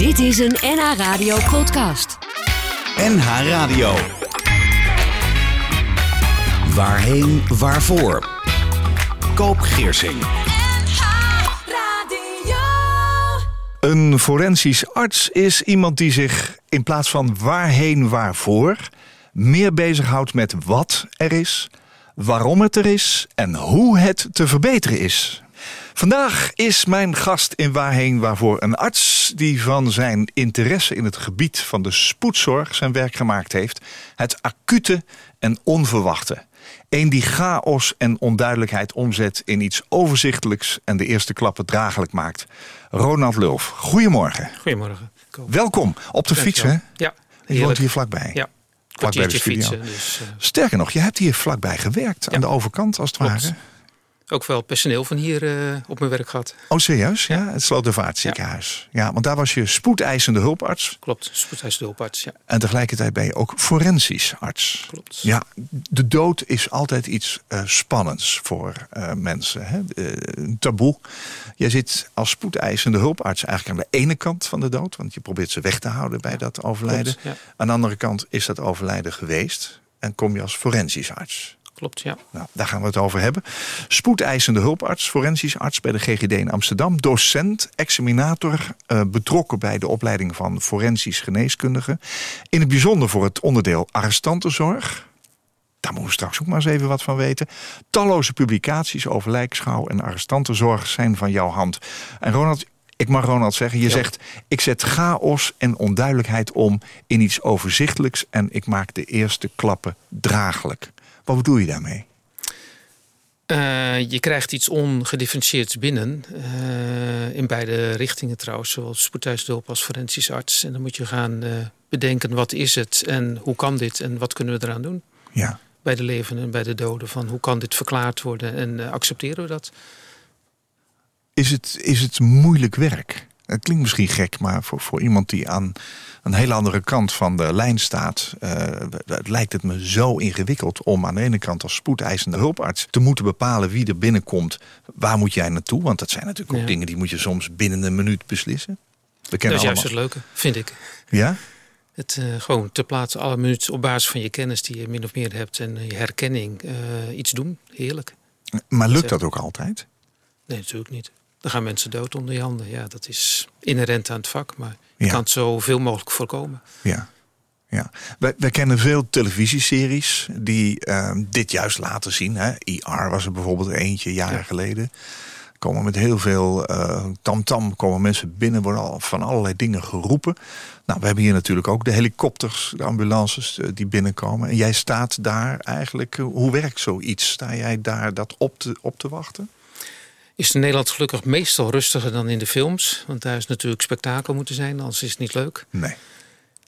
Dit is een NH Radio podcast. NH Radio. Waarheen, waarvoor? Koop Geersing. Een forensisch arts is iemand die zich in plaats van waarheen, waarvoor, meer bezighoudt met wat er is, waarom het er is en hoe het te verbeteren is. Vandaag is mijn gast in Waarheen Waarvoor een arts die van zijn interesse in het gebied van de spoedzorg zijn werk gemaakt heeft. Het acute en onverwachte. Een die chaos en onduidelijkheid omzet in iets overzichtelijks en de eerste klappen draaglijk maakt. Ronald Lulf, goedemorgen. Goedemorgen. Welkom op de fiets, hè? Ja. Je woont hier vlakbij. Ja. Vlakbij de studio. fietsen. Dus, uh... Sterker nog, je hebt hier vlakbij gewerkt, ja. aan de overkant als het Klopt. ware. Ook wel personeel van hier uh, op mijn werk gehad. Oh, serieus? Ja, ja het Slotervaartziekenhuis. Ja. ja, want daar was je spoedeisende hulparts. Klopt, spoedeisende hulparts, ja. En tegelijkertijd ben je ook forensisch arts. Klopt. Ja, de dood is altijd iets uh, spannends voor uh, mensen. Hè? een taboe. Je zit als spoedeisende hulparts eigenlijk aan de ene kant van de dood. Want je probeert ze weg te houden bij dat overlijden. Klopt. Aan de andere kant is dat overlijden geweest. En kom je als forensisch arts. Klopt, ja. Nou, daar gaan we het over hebben. Spoedeisende hulparts, forensisch arts bij de GGD in Amsterdam. Docent, examinator, uh, betrokken bij de opleiding van forensisch geneeskundige. In het bijzonder voor het onderdeel arrestantenzorg. Daar moeten we straks ook maar eens even wat van weten. Talloze publicaties over lijkschouw en arrestantenzorg zijn van jouw hand. En Ronald, ik mag Ronald zeggen, je ja. zegt... ik zet chaos en onduidelijkheid om in iets overzichtelijks... en ik maak de eerste klappen draaglijk. Wat bedoel je daarmee? Uh, je krijgt iets ongedifferentieerds binnen. Uh, in beide richtingen trouwens. Zowel spoedhuisdulp als forensisch arts. En dan moet je gaan uh, bedenken wat is het en hoe kan dit en wat kunnen we eraan doen. Ja. Bij de levenden en bij de doden. Van hoe kan dit verklaard worden en accepteren we dat? Is het, is het moeilijk werk? Het klinkt misschien gek, maar voor, voor iemand die aan een hele andere kant van de lijn staat, uh, het lijkt het me zo ingewikkeld om aan de ene kant als spoedeisende hulparts te moeten bepalen wie er binnenkomt. Waar moet jij naartoe? Want dat zijn natuurlijk ook Ja. dingen die moet je soms binnen een minuut beslissen. We Dat kennen is juist het leuke, vind ik. Ja? Het eh, gewoon ter plaatse alle minuten op basis van je kennis die je min of meer hebt en je herkenning eh, iets doen. Heerlijk. Maar lukt dat ook altijd? Nee, natuurlijk niet. Dan gaan mensen dood onder je handen. Ja, dat is inherent aan het vak, maar je Ja. kan het zoveel mogelijk voorkomen. Ja. ja. Wij, wij kennen veel televisieseries die ehm, dit juist laten zien. Hè? ER was er bijvoorbeeld eentje jaren Ja. geleden. Komen met heel veel eh, tamtam, komen mensen binnen, worden al van allerlei dingen geroepen. Nou, we hebben hier natuurlijk ook de helikopters, de ambulances eh, die binnenkomen. En jij staat daar eigenlijk, hoe werkt zoiets? Sta jij daar dat op te, op te wachten? Is in Nederland gelukkig meestal rustiger dan in de films. Want daar is natuurlijk spektakel moeten zijn, anders is het niet leuk. Nee.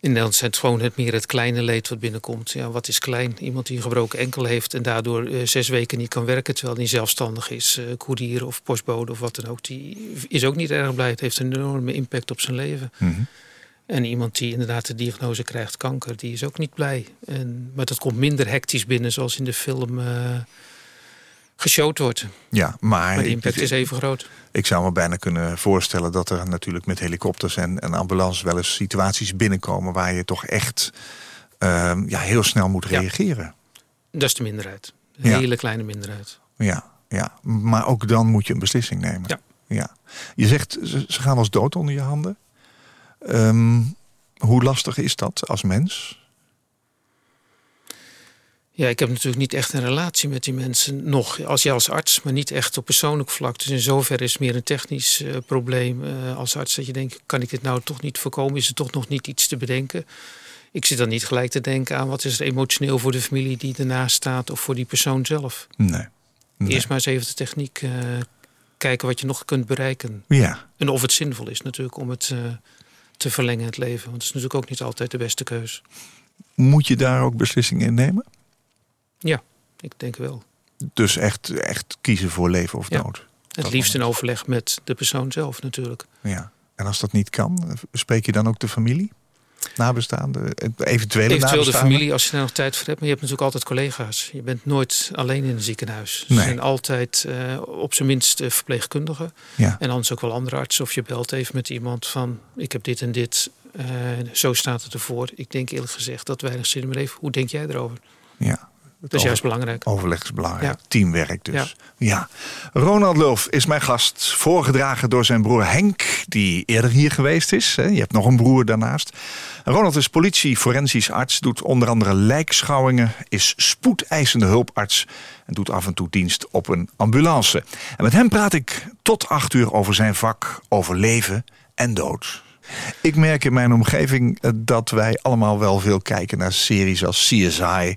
In Nederland zijn het gewoon het meer het kleine leed wat binnenkomt. Ja, wat is klein? Iemand die een gebroken enkel heeft en daardoor eh, zes weken niet kan werken... terwijl hij zelfstandig is, eh koerier of postbode of wat dan ook. Die is ook niet erg blij. Het heeft een enorme impact op zijn leven. Mhm. En iemand die inderdaad de diagnose krijgt kanker, die is ook niet blij. En, maar dat komt minder hectisch binnen zoals in de film eh geshowd wordt. Ja, maar, Maar de impact ik, is even groot. ik zou me bijna kunnen voorstellen dat er natuurlijk met helikopters en, en ambulances wel eens situaties binnenkomen waar je toch echt ehm, ja, heel snel moet Ja. reageren. Dat is de minderheid. Een Ja. hele kleine minderheid. Ja, ja, maar ook dan moet je een beslissing nemen. Ja. ja. Je zegt ze, ze gaan als dood onder je handen. Ehm, hoe lastig is dat als mens? Ja, ik heb natuurlijk niet echt een relatie met die mensen nog. Als jij als arts, maar niet echt op persoonlijk vlak. Dus in zoverre is het meer een technisch eh, probleem eh, als arts. Dat je denkt, kan ik dit nou toch niet voorkomen? Is er toch nog niet iets te bedenken? Ik zit dan niet gelijk te denken aan wat is er emotioneel voor de familie die ernaast staat. Of voor die persoon zelf. Nee. Nee. Eerst maar eens even de techniek eh, kijken wat je nog kunt bereiken. Ja, En of het zinvol is natuurlijk om het te verlengen het leven. Want het is natuurlijk ook niet altijd de beste keus. moet je daar ook beslissingen in nemen? Ja, ik denk wel. Dus echt, echt kiezen voor leven of Ja. dood. Het Dat liefst in overleg met de persoon zelf natuurlijk. Ja. En als dat niet kan, spreek je dan ook de familie? nabestaanden, eventuele Eventueel de nabestaanden? familie, als je daar nog tijd voor hebt. Maar je hebt natuurlijk altijd collega's. Je bent nooit alleen in een ziekenhuis. Nee. Er zijn altijd eh, op zijn minst eh, verpleegkundigen. Ja. En anders ook wel andere artsen. Of je belt even met iemand van, ik heb dit en dit. eh, zo staat het ervoor. Ik denk eerlijk gezegd dat weinig zin meer heeft. Hoe denk jij erover? ja. Dat is juist belangrijk. Overleg is belangrijk. Ja. Teamwerk dus. Ja. Ronald Lulf is mijn gast. Voorgedragen door zijn broer Henk, die eerder hier geweest is. Je hebt nog een broer daarnaast. Ronald is politie, forensisch arts, doet onder andere lijkschouwingen, is spoedeisende hulparts en doet af en toe dienst op een ambulance. En met hem praat ik tot acht uur over zijn vak, over leven en dood. Ik merk in mijn omgeving eh, dat wij allemaal wel veel kijken naar series als CSI.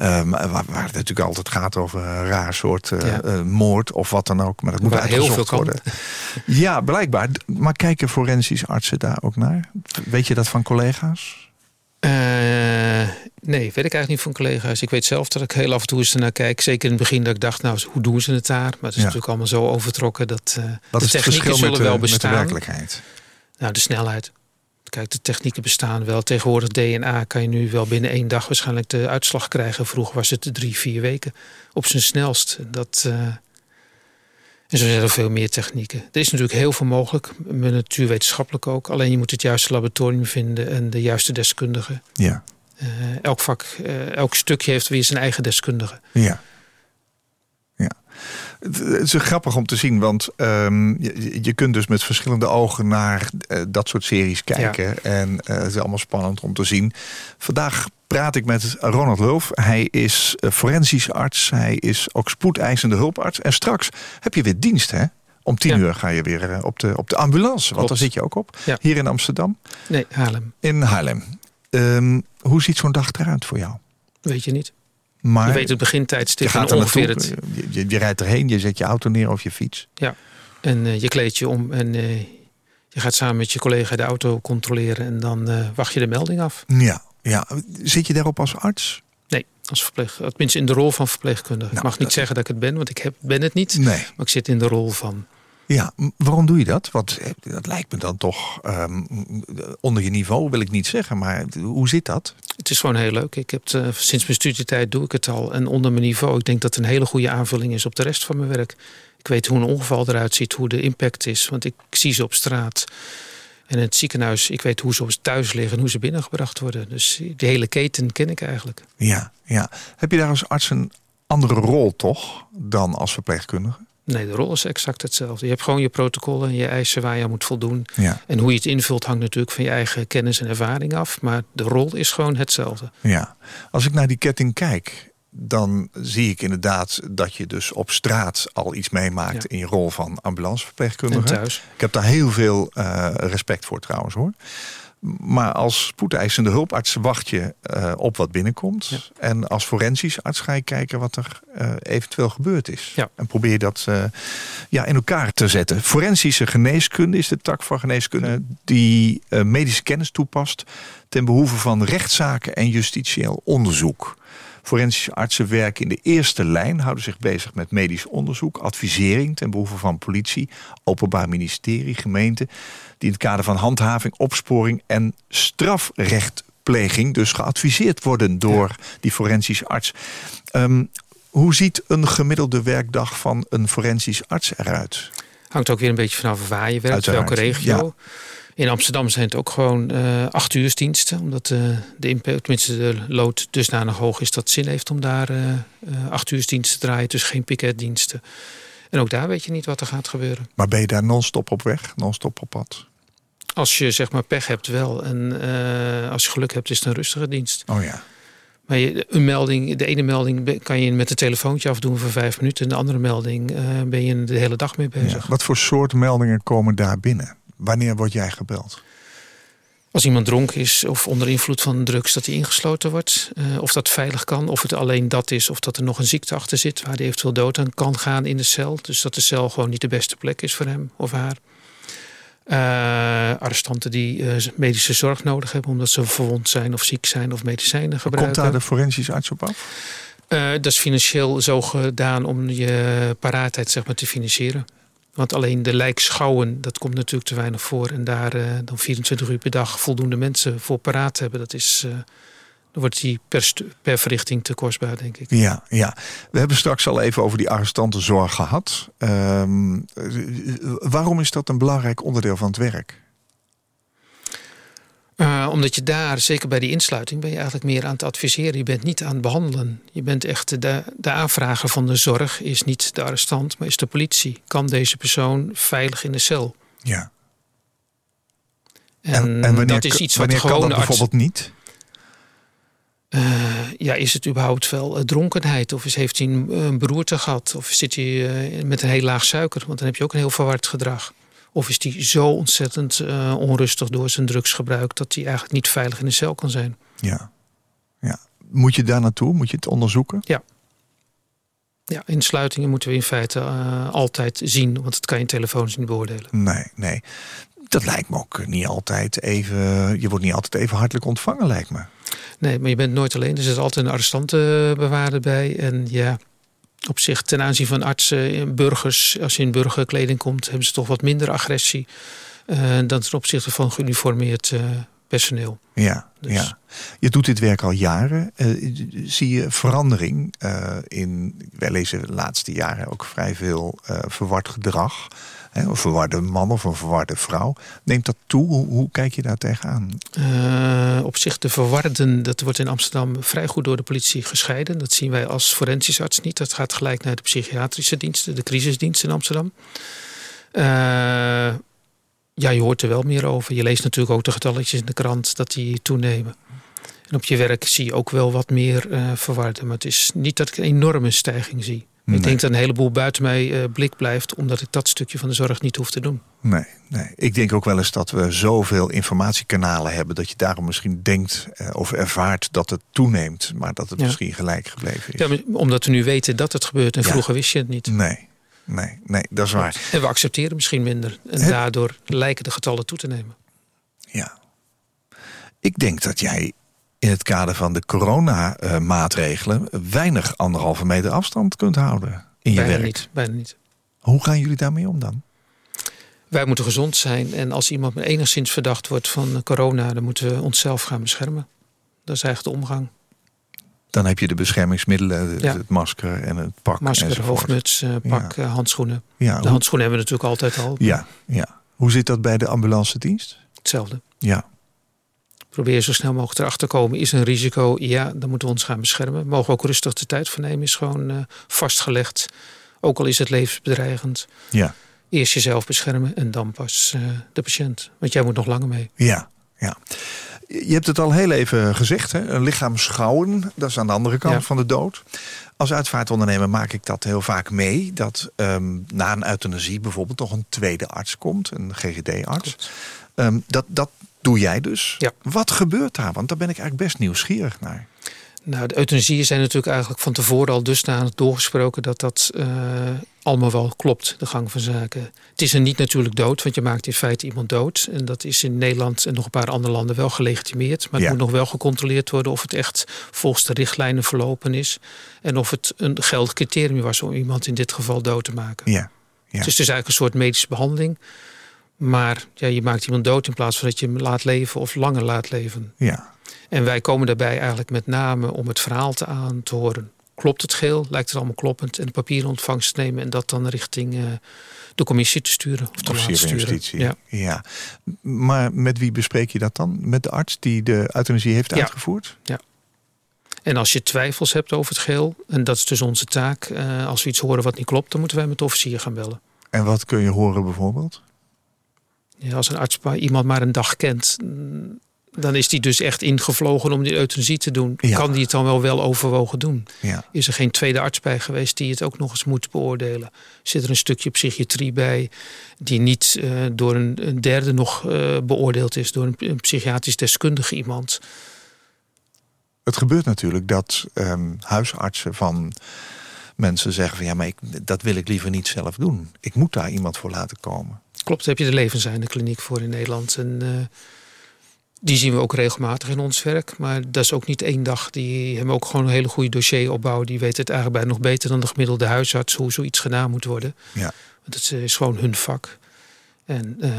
Ehm, waar, waar het natuurlijk altijd gaat over een raar soort eh, Ja. eh, moord of wat dan ook. Maar dat moet Waar heel uitgezocht veel kan. worden. Ja, blijkbaar. Maar kijken forensisch artsen daar ook naar? Weet je dat van collega's? Eh, nee, weet ik eigenlijk niet van collega's. Ik weet zelf dat ik heel af en toe eens naar kijk. Zeker in het begin dat ik dacht, nou, hoe doen ze het daar? Maar het is Ja. natuurlijk allemaal zo overtrokken dat eh Wat de technieken zullen met de, wel met de bestaan. werkelijkheid? Nou, de snelheid. Kijk, de technieken bestaan wel. Tegenwoordig DNA kan je nu wel binnen één dag waarschijnlijk de uitslag krijgen. Vroeger was het drie, vier weken op zijn snelst. Dat, eh, en zo zijn er veel meer technieken. Er is natuurlijk heel veel mogelijk, met natuurwetenschappelijk ook. Alleen je moet het juiste laboratorium vinden en de juiste deskundige. Ja, Eh, elk vak, eh, elk stukje heeft weer zijn eigen deskundige. ja. Ja. Het, is grappig om te zien, want ehm, je, je kunt dus met verschillende ogen naar eh, dat soort series kijken. En eh, het is allemaal spannend om te zien. Vandaag praat ik met Ronald Loof. Hij is eh, forensisch arts. Hij is ook spoedeisende hulparts. En straks heb je weer dienst, hè? Om tien Ja. uur ga je weer op, de, op de ambulance. Want Klopt. daar zit je ook op. Ja. Hier in Amsterdam. Nee, Haarlem. In Haarlem. Ehm, hoe ziet zo'n dag eruit voor jou? Weet je niet. Maar Je weet het begintijdstip en gaat er ongeveer het. je, je, je rijdt erheen, je zet je auto neer of je fiets. En eh, je kleedt je om en eh, je gaat samen met je collega de auto controleren. En dan eh, wacht je de melding af. Ja, ja. Zit je daarop als arts? Nee, als verpleeg, tenminste in de rol van verpleegkundige. Nou, ik mag niet dat- zeggen dat ik het ben, want ik heb, ben het niet. Nee. Maar ik zit in de rol van. Ja, waarom doe je dat? Want eh, dat lijkt me dan toch ehm, onder je niveau, wil ik niet zeggen. Maar hoe zit dat? Het is gewoon heel leuk. Ik heb het, eh, sinds mijn studietijd doe ik het al. En onder mijn niveau, ik denk dat het een hele goede aanvulling is op de rest van mijn werk. Ik weet hoe een ongeval eruit ziet, hoe de impact is. Want ik zie ze op straat. En in het ziekenhuis, ik weet hoe ze thuis liggen en hoe ze binnengebracht worden. Dus die hele keten ken ik eigenlijk. Ja, ja. Heb je daar als arts een andere rol toch dan als verpleegkundige? Nee, de rol is exact hetzelfde. Je hebt gewoon je protocollen en je eisen waar je aan moet voldoen. Ja, En hoe je het invult hangt natuurlijk van je eigen kennis en ervaring af. Maar de rol is gewoon hetzelfde. ja. Als ik naar die ketting kijk, dan zie ik inderdaad dat je dus op straat al iets meemaakt Ja. in je rol van En ambulanceverpleegkundige. thuis. Ik heb daar heel veel eh, respect voor trouwens hoor. Maar als spoedeisende hulparts wacht je eh, op wat binnenkomt. Ja. En als forensisch arts ga je kijken wat er eh, eventueel gebeurd is. Ja. En probeer dat eh, ja, in elkaar te zetten. Forensische geneeskunde is de tak van geneeskunde die medische kennis toepast ten behoeve van rechtszaken en justitieel onderzoek. Forensische artsen werken in de eerste lijn, houden zich bezig met medisch onderzoek, advisering ten behoeve van politie, openbaar ministerie, gemeente, die in het kader van handhaving, opsporing en strafrechtpleging dus geadviseerd worden door die forensische arts. Ehm, hoe ziet een gemiddelde werkdag van een forensisch arts eruit? Hangt ook weer een beetje vanaf waar je werkt, Uiteraard, welke regio. In Amsterdam zijn het ook gewoon eh acht uursdiensten. Omdat eh, de impact, tenminste de lood dusdanig hoog is dat het zin heeft om daar eh, acht uursdiensten te draaien. Dus geen piketdiensten. En ook daar weet je niet wat er gaat gebeuren. Maar ben je daar non-stop op weg, non-stop op pad? Als je zeg maar pech hebt wel. En eh, als je geluk hebt is het een rustige dienst. Oh ja. Maar je, een melding, de ene melding kan je met een telefoontje afdoen voor vijf minuten. En de andere melding eh, ben je de hele dag mee bezig. ja. Wat voor soort meldingen komen daar binnen? Wanneer word jij gebeld? Als iemand dronken is of onder invloed van drugs, dat hij ingesloten wordt. eh, of dat veilig kan, of het alleen dat is, of dat er nog een ziekte achter zit waar hij eventueel dood aan kan gaan in de cel. Dus dat de cel gewoon niet de beste plek is voor hem of haar. Eh, arrestanten die eh, medische zorg nodig hebben omdat ze verwond zijn of ziek zijn of medicijnen Komt gebruiken. daar de forensisch arts op af? Eh, dat is financieel zo gedaan om je paraatheid zeg maar, te financieren. Want alleen de lijkschouwen, dat komt natuurlijk te weinig voor. En daar uh, dan 24 uur per dag voldoende mensen voor paraat hebben, dat is. Uh, dan wordt die per, per verrichting te kostbaar, denk ik. Ja, ja, we hebben straks al even over die arrestantenzorg gehad. Um, waarom is dat een belangrijk onderdeel van het werk? Uh, omdat je daar, zeker bij die insluiting, ben je eigenlijk meer aan het adviseren. Je bent niet aan het behandelen. Je bent echt de, de aanvrager van de zorg is niet de arrestant, maar is de politie. Kan deze persoon veilig in de cel? Ja. En, en, en wanneer, dat is iets wat kan dat bijvoorbeeld niet? Uh, ja, is het überhaupt wel uh, dronkenheid? Of is, heeft hij een, een beroerte gehad? Of zit hij uh, met een heel laag suiker? Want dan heb je ook een heel verward gedrag. Of is hij zo ontzettend onrustig door zijn drugsgebruik dat hij eigenlijk niet veilig in de cel kan zijn? Ja. ja. Moet je daar naartoe? Moet je het onderzoeken? Ja. Ja, insluitingen moeten we in feite altijd zien, want dat kan je telefonisch niet beoordelen. Nee, nee. Dat lijkt me ook niet altijd even. Je wordt niet altijd even hartelijk ontvangen, lijkt me. Nee, maar je bent nooit alleen. Er zit altijd een arrestantenbewaarder bij. En ja, op zich ten aanzien van artsen en burgers, als je in burgerkleding komt, hebben ze toch wat minder agressie uh, dan ten opzichte van geuniformeerd uh, personeel. Ja, dus. ja, je doet dit werk al jaren. Uh, zie je verandering in, wij lezen de laatste jaren ook vrij veel verward gedrag een verwarde man of een verwarde vrouw. Neemt dat toe? Hoe, kijk je daar tegenaan? Uh, op zich de verwarden, dat wordt in Amsterdam vrij goed door de politie gescheiden. Dat zien wij als forensisch arts niet. Dat gaat gelijk naar de psychiatrische diensten, de crisisdienst in Amsterdam. Uh, ja, je hoort er wel meer over. Je leest natuurlijk ook de getalletjes in de krant dat die toenemen. En op je werk zie je ook wel wat meer uh, verwarden. Maar het is niet dat ik een enorme stijging zie. Ik denk dat een heleboel buiten mij uh, blik blijft, omdat ik dat stukje van de zorg niet hoef te doen. Nee, nee, ik denk ook wel eens dat we zoveel informatiekanalen hebben dat je daarom misschien denkt uh, of ervaart dat het toeneemt, maar dat het misschien gelijk gebleven is. Ja, omdat we nu weten dat het gebeurt en vroeger wist je het niet. Nee, nee, nee, dat is waar. En we accepteren misschien minder en daardoor lijken de getallen toe te nemen. Ja. Ik denk dat jij in het kader van de coronamaatregelen weinig anderhalve meter afstand kunt houden in je bijna werk. Niet, bijna niet. Hoe gaan jullie daarmee om dan? Wij moeten gezond zijn en als iemand enigszins verdacht wordt van corona, dan moeten we onszelf gaan beschermen. Dat is eigenlijk de omgang. Dan heb je de beschermingsmiddelen, het masker en het pak. Masker, enzovoort. hoofdmuts, eh, pak, ja. handschoenen. Ja, de handschoenen hebben we natuurlijk altijd al. Ja, ja. Hoe zit dat bij de ambulance dienst? Hetzelfde. Ja, Probeer zo snel mogelijk erachter te komen. Is een risico? Ja, dan moeten we ons gaan beschermen. Mogen we ook rustig de tijd voor nemen. Is gewoon uh, vastgelegd. Ook al is het levensbedreigend. Ja. Eerst jezelf beschermen en dan pas uh, de patiënt. Want jij moet nog langer mee. Ja, ja. Je hebt het al heel even gezegd. Hè? Een lichaam schouwen, dat is aan de andere kant ja. van de dood. Als uitvaartondernemer maak ik dat heel vaak mee. Dat um, na een euthanasie bijvoorbeeld nog een tweede arts komt. Een GGD-arts. Um, dat, dat doe jij dus. Ja. Wat gebeurt daar? Want daar ben ik eigenlijk best nieuwsgierig naar. Nou, de euthanasieën zijn natuurlijk eigenlijk van tevoren al dusdanig doorgesproken dat dat uh, allemaal wel klopt, de gang van zaken. Het is er niet natuurlijk dood, want je maakt in feite iemand dood. En dat is in Nederland en nog een paar andere landen wel gelegitimeerd. Maar het moet nog wel gecontroleerd worden of het echt volgens de richtlijnen verlopen is. En of het een geldig criterium was om iemand in dit geval dood te maken. Ja. ja. Dus het is eigenlijk een soort medische behandeling. Maar ja, je maakt iemand dood in plaats van dat je hem laat leven of langer laat leven. ja. En wij komen daarbij eigenlijk met name om het verhaal te aan te horen. Klopt het geel? Lijkt het allemaal kloppend? En papieren ontvangst te nemen en dat dan richting uh, de commissie te sturen. Of te laten sturen. justitie. Ja. ja. Maar met wie bespreek je dat dan? Met de arts die de euthanasie heeft Ja. uitgevoerd? En als je twijfels hebt over het geel, en dat is dus onze taak. Uh, als we iets horen wat niet klopt, dan moeten wij met de officier gaan bellen. En wat kun je horen bijvoorbeeld? Ja, als een arts iemand maar een dag kent, mm, dan is die dus echt ingevlogen om die euthanasie te doen. Ja. Kan die het dan wel wel overwogen doen? Ja. Is er geen tweede arts bij geweest die het ook nog eens moet beoordelen? Zit er een stukje psychiatrie bij die niet uh, door een, een, derde nog uh, beoordeeld is, door een, een, psychiatrisch deskundige iemand? Het gebeurt natuurlijk dat um, huisartsen van mensen zeggen van ja, maar ik, dat wil ik liever niet zelf doen. Ik moet daar iemand voor laten komen. Klopt, daar heb je de levenseinde kliniek voor in Nederland. En uh, Die zien we ook regelmatig in ons werk. Maar dat is ook niet één dag. Die hebben ook gewoon een hele goede dossier opbouwen. Die weten het eigenlijk bijna nog beter dan de gemiddelde huisarts hoe zoiets gedaan moet worden. Ja. Want het is gewoon hun vak. En uh,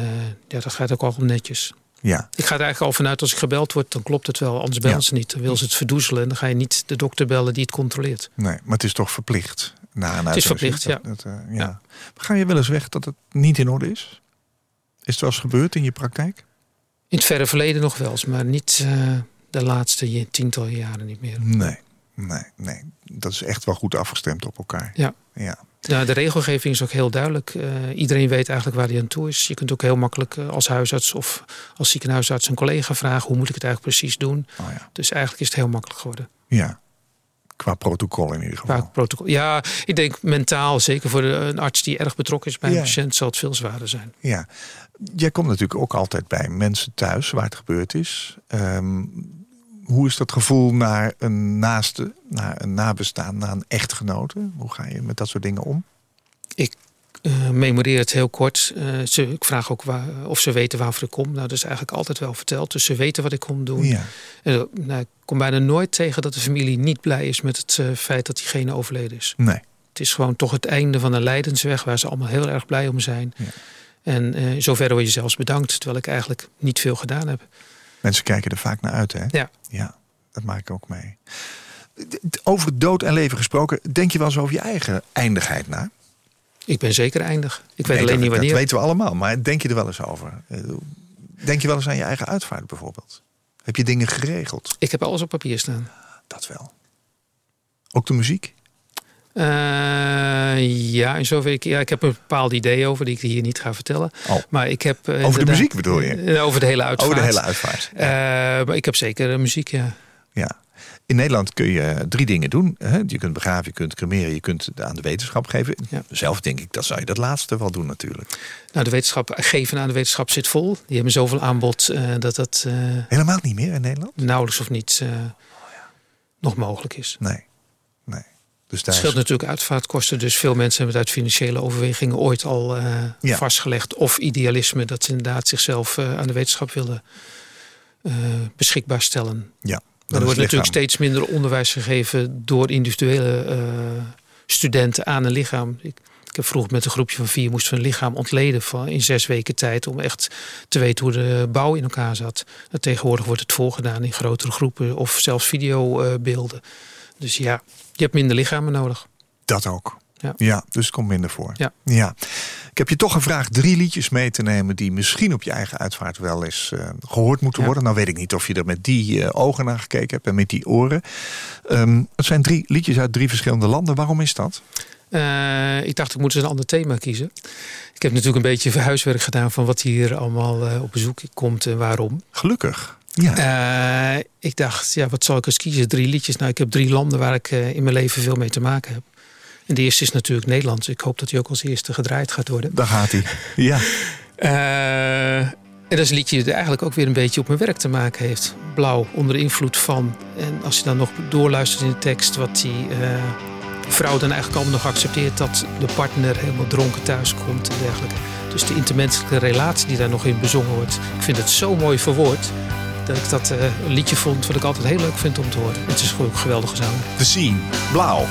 ja, dat gaat ook al netjes. Ja. Ik ga er eigenlijk al vanuit als ik gebeld word, dan klopt het wel. Anders bellen ze niet. Dan wil ze het verdoezelen en dan ga je niet de dokter bellen die het controleert. Nee, maar het is toch verplicht? Een het is verplicht, ja. Dat, uh, ja. ja. Ga je wel eens weg dat het niet in orde is? Is het wel eens gebeurd in je praktijk? In het verre verleden nog wel eens, maar niet uh, de laatste tiental jaren niet meer. Nee, nee, nee. Dat is echt wel goed afgestemd op elkaar. Ja. ja. Nou, de regelgeving is ook heel duidelijk. Uh, iedereen weet eigenlijk waar hij aan toe is. Je kunt ook heel makkelijk uh, als huisarts of als ziekenhuisarts een collega vragen: hoe moet ik het eigenlijk precies doen? Oh ja. Dus eigenlijk is het heel makkelijk geworden. Ja. Qua protocol in ieder geval. Qua protocol. Ja, ik denk mentaal, zeker voor een arts die erg betrokken is bij een patiënt, zal het veel zwaarder zijn. Ja, jij komt natuurlijk ook altijd bij mensen thuis waar het gebeurd is. Um, hoe is dat gevoel naar een naaste, naar een nabestaan, naar een echtgenote? Hoe ga je met dat soort dingen om? Ik uh, memoreer het heel kort. Uh, ze, ik vraag ook waar, of ze weten waarvoor ik kom. Nou, dat is eigenlijk altijd wel verteld. Dus ze weten wat ik kom doen. Ja. En, nou, ik kom bijna nooit tegen dat de familie niet blij is met het uh, feit dat diegene overleden is. Nee. Het is gewoon toch het einde van een lijdensweg waar ze allemaal heel erg blij om zijn. Ja. En in zoverre word je zelfs bedankt, terwijl ik eigenlijk niet veel gedaan heb. Mensen kijken er vaak naar uit, hè? Ja. Ja, dat maak ik ook mee. Over dood en leven gesproken, denk je wel eens over je eigen eindigheid na? Ik ben zeker eindig. Ik weet Nee, alleen dat, niet wanneer. Dat weten we allemaal, maar denk je er wel eens over? Denk je wel eens aan je eigen uitvaart bijvoorbeeld? Heb je dingen geregeld? Ik heb alles op papier staan. Dat wel. Ook de muziek? Uh, ja, in zover ik, ja, ik heb een bepaald idee over die ik hier niet ga vertellen. Oh. Maar ik heb, uh, over de muziek bedoel je? Uh, over de hele uitvaart. Over de hele uitvaart. Ja. maar ik heb zeker muziek, ja. Ja. In Nederland kun je drie dingen doen. Je kunt begraven, je kunt cremeren, je kunt aan de wetenschap geven. Ja. Zelf denk ik, dat zou je dat laatste wel doen natuurlijk. Nou, de wetenschap, geven aan de wetenschap zit vol. Die hebben zoveel aanbod uh, dat dat... Uh, Helemaal niet meer in Nederland? Nauwelijks of niet uh, oh, ja. nog mogelijk is. Nee, nee. Dus het scheelt is... natuurlijk uitvaartkosten. Dus veel mensen hebben het uit financiële overwegingen ooit al ja. vastgelegd. Of idealisme, dat ze inderdaad zichzelf aan de wetenschap willen beschikbaar stellen. Ja. Maar er wordt natuurlijk steeds minder onderwijs gegeven door individuele uh, studenten aan een lichaam. Ik, ik heb vroeger met een groepje van vier moesten we een lichaam ontleden van in zes weken tijd om echt te weten hoe de bouw in elkaar zat. En tegenwoordig wordt het voorgedaan in grotere groepen of zelfs videobeelden. Dus ja, je hebt minder lichamen nodig. Dat ook. Ja. ja, dus het komt minder voor. Ja. ja. Ik heb je toch gevraagd drie liedjes mee te nemen die misschien op je eigen uitvaart wel eens uh, gehoord moeten Ja. worden. Nou weet ik niet of je er met die uh, ogen naar gekeken hebt en met die oren. Um, het zijn drie liedjes uit drie verschillende landen. Waarom is dat? Uh, ik dacht, ik moet eens een ander thema kiezen. Ik heb natuurlijk een beetje huiswerk gedaan van wat hier allemaal op bezoek komt en waarom. Gelukkig. Ja. ik dacht, ja, wat zal ik eens kiezen? Drie liedjes. Nou, ik heb drie landen waar ik in mijn leven veel mee te maken heb. En de eerste is natuurlijk Nederlands. Ik hoop dat hij ook als eerste gedraaid gaat worden. Daar gaat hij. Ja. Uh, en dat is een liedje dat eigenlijk ook weer een beetje op mijn werk te maken heeft. Blauw, onder invloed van. En als je dan nog doorluistert in de tekst... wat die uh, vrouw dan eigenlijk allemaal nog accepteert... dat de partner helemaal dronken thuis komt en dergelijke. Dus de intermenselijke relatie die daar nog in bezongen wordt. Ik vind het zo mooi verwoord... dat ik dat uh, een liedje vond wat ik altijd heel leuk vind om te horen. Het is gewoon geweldig gezongen. De scene, blauw.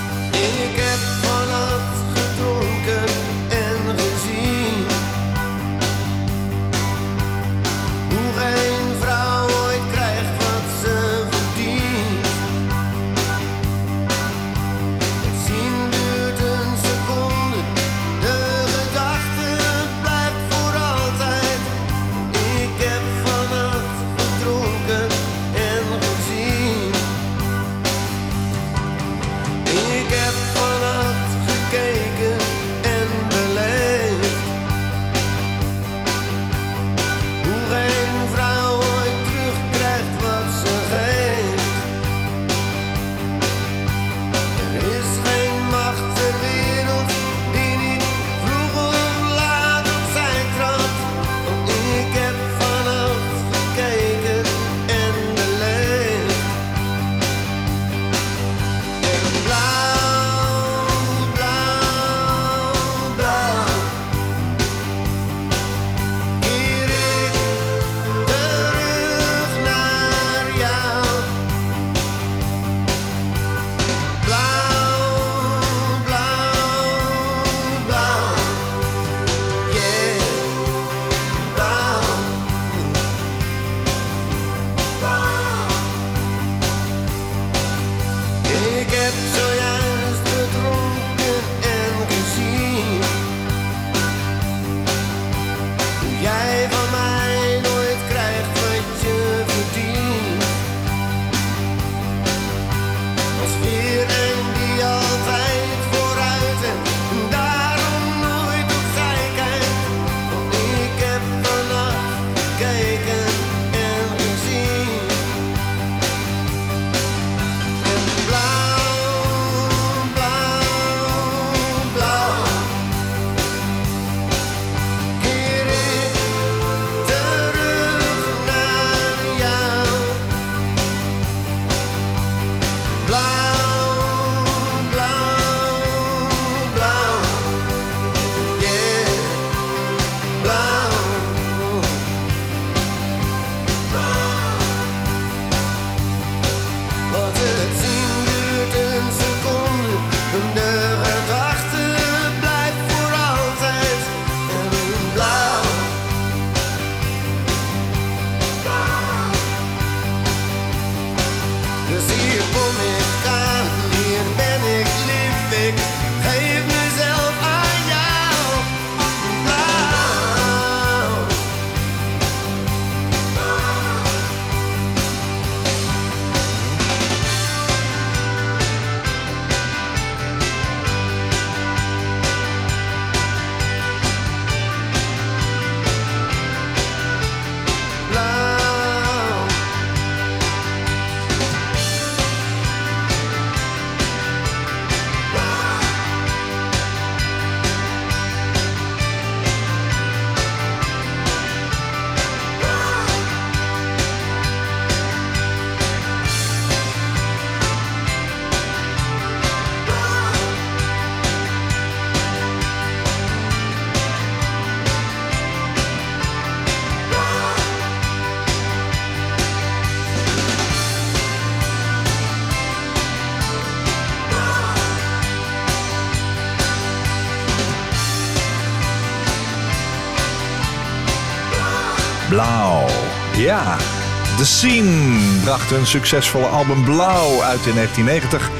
The Scene bracht een succesvolle album Blauw uit in 1990.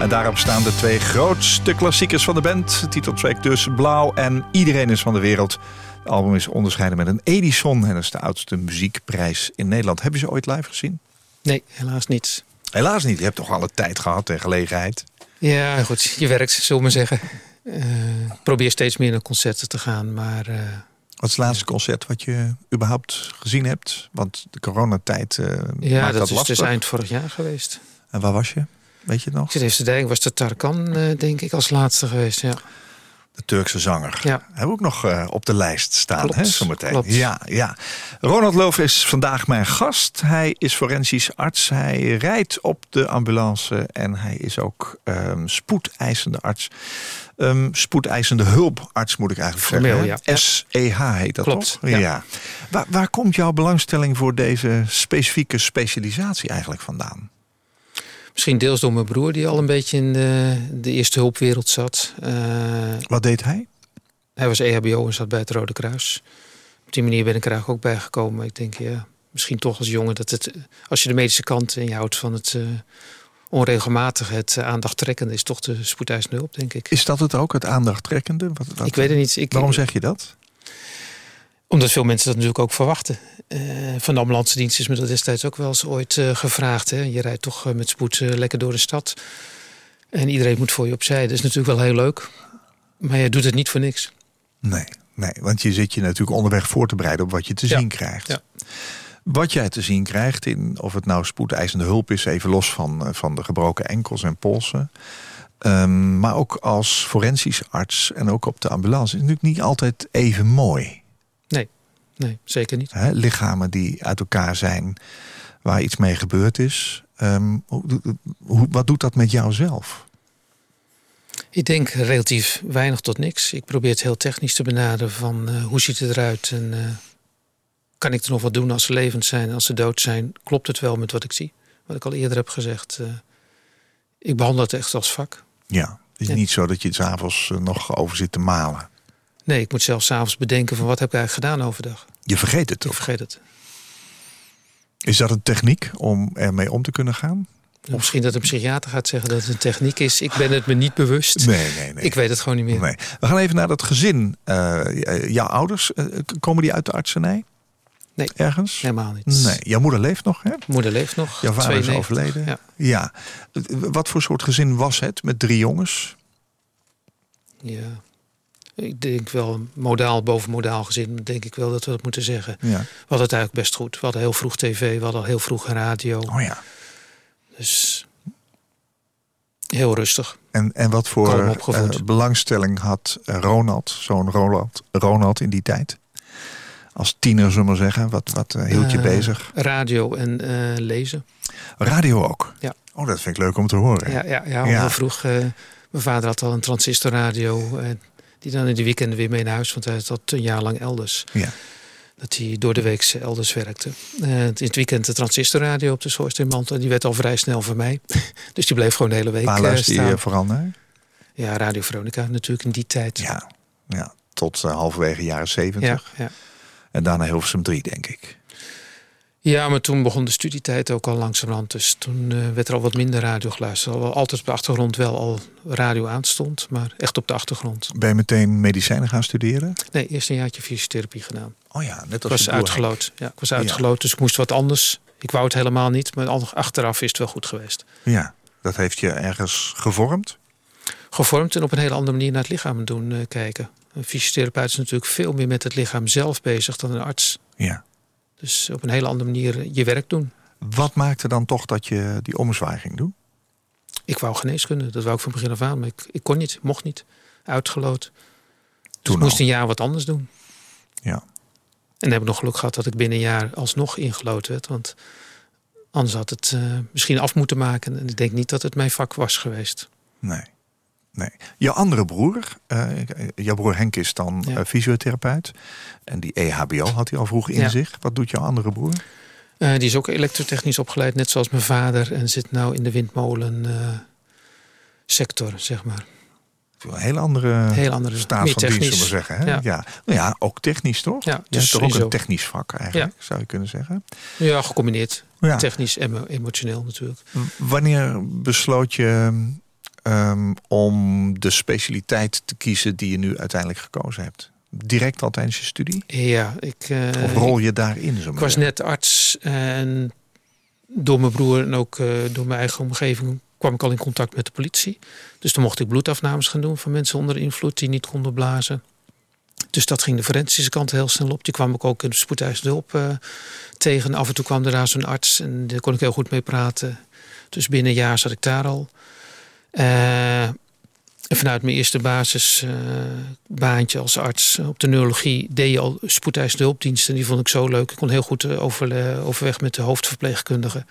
En daarop staan de twee grootste klassiekers van de band. Titeltrack dus Blauw en Iedereen is van de wereld. Het album is onderscheiden met een Edison en dat is de oudste muziekprijs in Nederland. Heb je ze ooit live gezien? Nee, helaas niet. Helaas niet. Je hebt toch alle tijd gehad en gelegenheid. Ja, goed. Je werkt, zullen we maar zeggen. Ik probeer steeds meer naar concerten te gaan, maar... eh, Wat is het laatste concert wat je überhaupt gezien hebt? Want de coronatijd eh ja, maakt dat, dat is lastig. dus eind vorig jaar geweest. En waar was je? Weet je het nog? Ik zit even te denken, was de Tarkan, eh, denk ik, als laatste geweest. Ja. De Turkse zanger. Ja. Hebben we ook nog eh, op de lijst staan, Klopt, hè, zometeen. klopt. Ja, ja. Ronald Loof is vandaag mijn gast. Hij is forensisch arts. Hij rijdt op de ambulance en hij is ook ehm, spoedeisende arts. Ehm, spoedeisende hulparts moet ik eigenlijk Formeel, zeggen. ja. SEH heet dat Klopt, toch? ja. Waar, waar komt jouw belangstelling voor deze specifieke specialisatie eigenlijk vandaan? Misschien deels door mijn broer, die al een beetje in de, de eerste hulpwereld zat. Eh, Wat deed hij? hij was EHBO en zat bij het Rode Kruis. Op die manier ben ik er eigenlijk ook bijgekomen. Maar ik denk, ja, misschien toch als jongen dat het... Als je de medische kant en je houdt van het eh, onregelmatige... het uh, aandachttrekkende is toch de spoedeisende hulp, denk ik. Is dat het ook, het aandachttrekkende? Wat, wat- Ik weet het niet. Ik, Waarom zeg je dat? Omdat veel mensen dat natuurlijk ook verwachten. Eh, van de ambulance dienst is me dat destijds ook wel eens ooit eh, gevraagd. Hè? Je rijdt toch eh, met spoed lekker door de stad. En iedereen moet voor je opzij. Dat is natuurlijk wel heel leuk. Maar je doet het niet voor niks. Nee, nee, want je zit je natuurlijk onderweg voor te bereiden op wat je te Ja, zien krijgt. ja. Wat jij te zien krijgt, in, of het nou spoedeisende hulp is, even los van, van de gebroken enkels en polsen. ehm, maar ook als forensisch arts en ook op de ambulance is natuurlijk niet altijd even mooi. Nee, zeker niet. Hè? Lichamen die uit elkaar zijn, waar iets mee gebeurd is. Ehm, hoe, hoe, wat doet dat met jou zelf? Ik denk relatief weinig tot niks. Ik probeer het heel technisch te benaderen van eh, hoe ziet het eruit en eh, kan ik er nog wat doen als ze levend zijn, als ze dood zijn. Klopt het wel met wat ik zie? Wat ik al eerder heb gezegd. eh, ik behandel het echt als vak. Ja, het is Ja. niet zo dat je het s'avonds nog over zit te malen. Nee, ik moet zelfs s'avonds bedenken van wat heb ik eigenlijk gedaan overdag. Je vergeet het Ik toch? vergeet het. Is dat een techniek om ermee om te kunnen gaan? Misschien dat een psychiater gaat zeggen dat het een techniek is. Ik ben het me niet bewust. Nee, nee, nee. Ik weet het gewoon niet meer. nee. We gaan even naar dat gezin. Eh, jouw ouders, eh, komen die uit de artsenij? Nee. Ergens? Helemaal niet. Nee. Jouw moeder leeft nog, hè? Moeder leeft nog. Jouw vader is 92. overleden. Ja. Ja. Wat voor soort gezin was het met drie jongens? ja. Ik denk wel modaal boven modaal gezin. Denk ik wel dat we dat moeten zeggen. Ja. We hadden het eigenlijk best goed. We hadden heel vroeg tv. We hadden al heel vroeg radio. Oh ja. Dus heel rustig. En, en wat voor eh, belangstelling had eh, Ronald, zo'n Ronald, Ronald in die tijd? Als tiener, zullen we maar zeggen. Wat, wat eh, hield je bezig? Radio en lezen. Radio ook? Ja. Oh, dat vind ik leuk om te horen. Ja, ja, ja, heel vroeg. mijn vader had al een transistorradio. Die dan in de weekenden weer mee naar huis. Want hij zat een jaar lang elders. Ja. Dat hij door de week elders werkte. Eh, in het weekend de transistorradio op de schoorsteenmantel. Die werd al vrij snel voor mij. dus die bleef gewoon de hele week Waar eh, luister je vooral naar? Ja, Radio Veronica natuurlijk in die tijd. Ja, ja. tot eh, halverwege jaren zeventig. ja, ja. En daarna Hilversum 3, denk ik. Ja, maar toen begon de studietijd ook al langzamerhand. Dus toen eh, werd er al wat minder radio geluisterd. Al altijd op de achtergrond wel al radio aanstond. Maar echt op de achtergrond. Ben je meteen medicijnen gaan studeren? Nee, eerst een jaartje fysiotherapie gedaan. Oh ja, net Ik als was uitgeloot. Ja, ik was uitgeloot, dus ik moest wat anders. Ik wou het helemaal niet, maar achteraf is het wel goed geweest. Ja, dat heeft je ergens gevormd? Gevormd en op een hele andere manier naar het lichaam doen eh, kijken. Een fysiotherapeut is natuurlijk veel meer met het lichaam zelf bezig dan een arts. Ja. Dus op een hele andere manier eh, je werk doen. Wat maakte dan toch dat je die ommezwaai ging doen? Ik wou geneeskunde, dat wou ik van begin af aan, maar ik, ik kon niet, mocht niet. Uitgeloot. Dus Toen ik moest al. een jaar wat anders doen. Ja. En dan heb ik nog geluk gehad dat ik binnen een jaar alsnog ingeloten werd. Want anders had het eh, misschien af moeten maken. En ik denk niet dat het mijn vak was geweest. Nee. Nee. Jouw andere broer, eh, jouw broer Henk is dan Ja. eh, fysiotherapeut. En die EHBO had hij al vroeg in Ja. zich. Wat doet jouw andere broer? Eh, die is ook elektrotechnisch opgeleid, net zoals mijn vader. En zit nou in de windmolen eh, sector, zeg maar. Een hele andere, Heel andere, staat van dienst, zullen we zeggen. Hè? Ja. Ja. Nou ja, ook technisch toch? Ja, Je dus hebt toch ook een technisch vak eigenlijk, zou je kunnen zeggen. Ja, gecombineerd. Ja. Technisch en emotioneel natuurlijk. Wanneer besloot je ehm, om de specialiteit te kiezen die je nu uiteindelijk gekozen hebt? Direct al tijdens je studie? Ja, ik, eh, Of rol je daarin? Zo ik was net arts en door mijn broer en ook eh, door mijn eigen omgeving kwam ik al in contact met de politie. Dus toen mocht ik bloedafnames gaan doen van mensen onder invloed die niet konden blazen. Dus dat ging de forensische kant heel snel op. Die kwam ik ook in de spoedeisende hulp eh, tegen. Af en toe kwam er daar zo'n arts en daar kon ik heel goed mee praten. Dus binnen een jaar zat ik daar al. Eh, en vanuit mijn eerste basisbaantje als arts op de neurologie deed je al spoedeisende hulpdiensten. Die vond ik zo leuk. Ik kon heel goed eh, over, overweg met de hoofdverpleegkundige.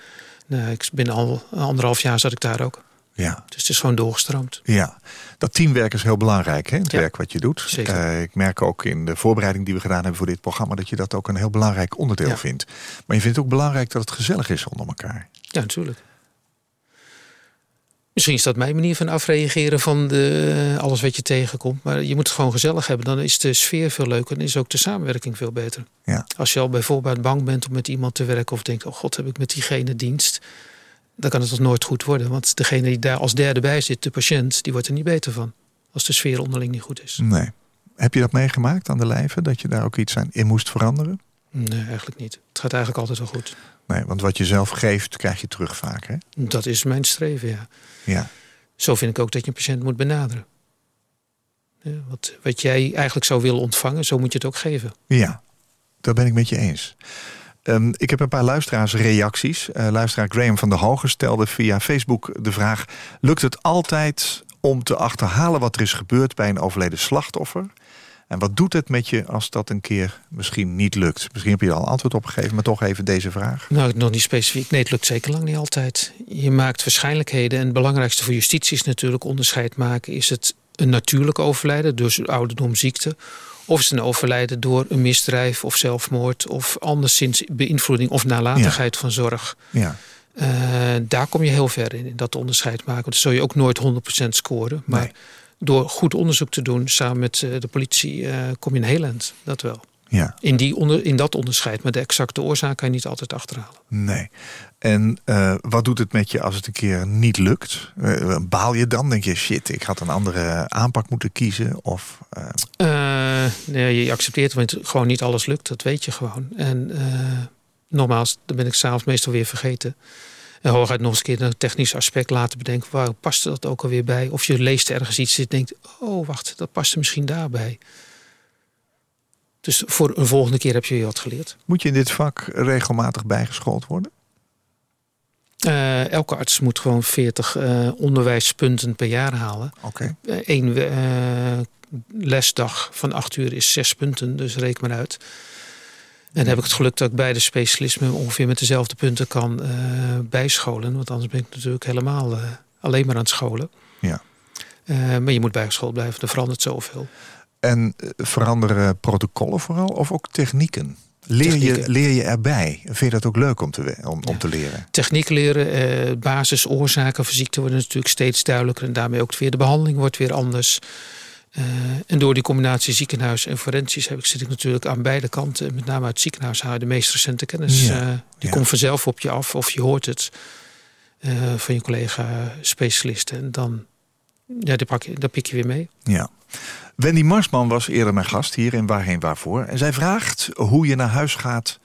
Nou, ik binnen al anderhalf jaar zat ik daar ook. Ja, Dus het is gewoon doorgestroomd. ja. Dat teamwerk is heel belangrijk, hè? het Ja. werk wat je doet. Zeker. Eh, ik merk ook in de voorbereiding die we gedaan hebben voor dit programma... dat je dat ook een heel belangrijk onderdeel Ja. vindt. Maar je vindt het ook belangrijk dat het gezellig is onder elkaar. Ja, natuurlijk. Misschien is dat mijn manier van afreageren van de, alles wat je tegenkomt. Maar je moet het gewoon gezellig hebben. Dan is de sfeer veel leuker en is ook de samenwerking veel beter. Ja. Als je al bijvoorbeeld bang bent om met iemand te werken of denkt, oh god, heb ik met diegene dienst. Dan kan het toch nooit goed worden. Want degene die daar als derde bij zit, de patiënt, die wordt er niet beter van. Als de sfeer onderling niet goed is. Nee. Heb je dat meegemaakt aan de lijve? Dat je daar ook iets aan in moest veranderen? Nee, eigenlijk niet. Het gaat eigenlijk altijd wel goed. Nee, want wat je zelf geeft, krijg je terug vaak. Hè? Dat is mijn streven, ja. Ja. Zo vind ik ook dat je een patiënt moet benaderen. Ja, wat, wat jij eigenlijk zou willen ontvangen, zo moet je het ook geven. Ja, daar ben ik met je eens. Ehm, ik heb een paar luisteraarsreacties. Eh luisteraar Graham van der Hogen stelde via Facebook de vraag... lukt het altijd om te achterhalen wat er is gebeurd bij een overleden slachtoffer? En wat doet het met je als dat een keer misschien niet lukt? Misschien heb je er al antwoord op gegeven, maar toch even deze vraag. Nou, nog niet specifiek. Nee, het lukt zeker lang niet altijd. Je maakt waarschijnlijkheden. En het belangrijkste voor justitie is natuurlijk onderscheid maken. Is het een natuurlijk overlijden, dus ouderdom, ziekte? Of is het een overlijden door een misdrijf of zelfmoord... of anderszins beïnvloeding of nalatigheid van zorg? Ja, Eh, daar kom je heel ver in, in dat onderscheid maken. Want dan zul je ook nooit 100% scoren. Maar Nee. Door goed onderzoek te doen samen met eh, de politie... eh, kom je een heel eind, dat wel. ja, In, die onder, in dat onderscheid. Maar de exacte oorzaak kan je niet altijd achterhalen. nee. En eh, wat doet het met je als het een keer niet lukt? Baal je dan? Denk je, shit, ik had een andere aanpak moeten kiezen? Of, nee, je accepteert want gewoon niet alles lukt. Dat weet je gewoon. En nogmaals, dan ben ik s'avonds meestal weer vergeten. En hooguit nog eens een keer een technisch aspect laten bedenken. Waar past dat ook alweer bij? Of je leest ergens iets en denkt... oh, wacht, dat past er misschien daarbij. Dus voor een volgende keer heb je weer wat geleerd. moet je in dit vak regelmatig bijgeschoold worden? Eh, elke arts moet gewoon 40 eh, onderwijspunten per jaar halen. Oké. Eén eh, lesdag van acht uur is zes punten, dus reken maar uit. En dan heb ik het geluk dat ik beide specialismen ongeveer met dezelfde punten kan eh, bijscholen. Want anders ben ik natuurlijk helemaal eh, alleen maar aan het scholen. Ja. Eh, maar je moet bijgeschoold blijven, er verandert zoveel. En veranderen protocollen vooral of ook technieken? Leer je, leer je erbij? Vind je dat ook leuk om te, om, om te leren? Techniek leren, eh, basisoorzaken van ziekte worden natuurlijk steeds duidelijker. En daarmee ook weer de behandeling wordt weer anders. Eh, en door die combinatie ziekenhuis en forensisch heb ik, zit ik natuurlijk aan beide kanten. En met name uit het ziekenhuis je de meest recente kennis. Ja, eh, die ja. komt vanzelf op je af of je hoort het eh, van je collega specialisten. En dan ja, die pak je, dat pik je weer mee. Ja. Wendy Marsman was eerder mijn gast hier in Waarheen Waarvoor. En zij vraagt hoe je naar huis gaat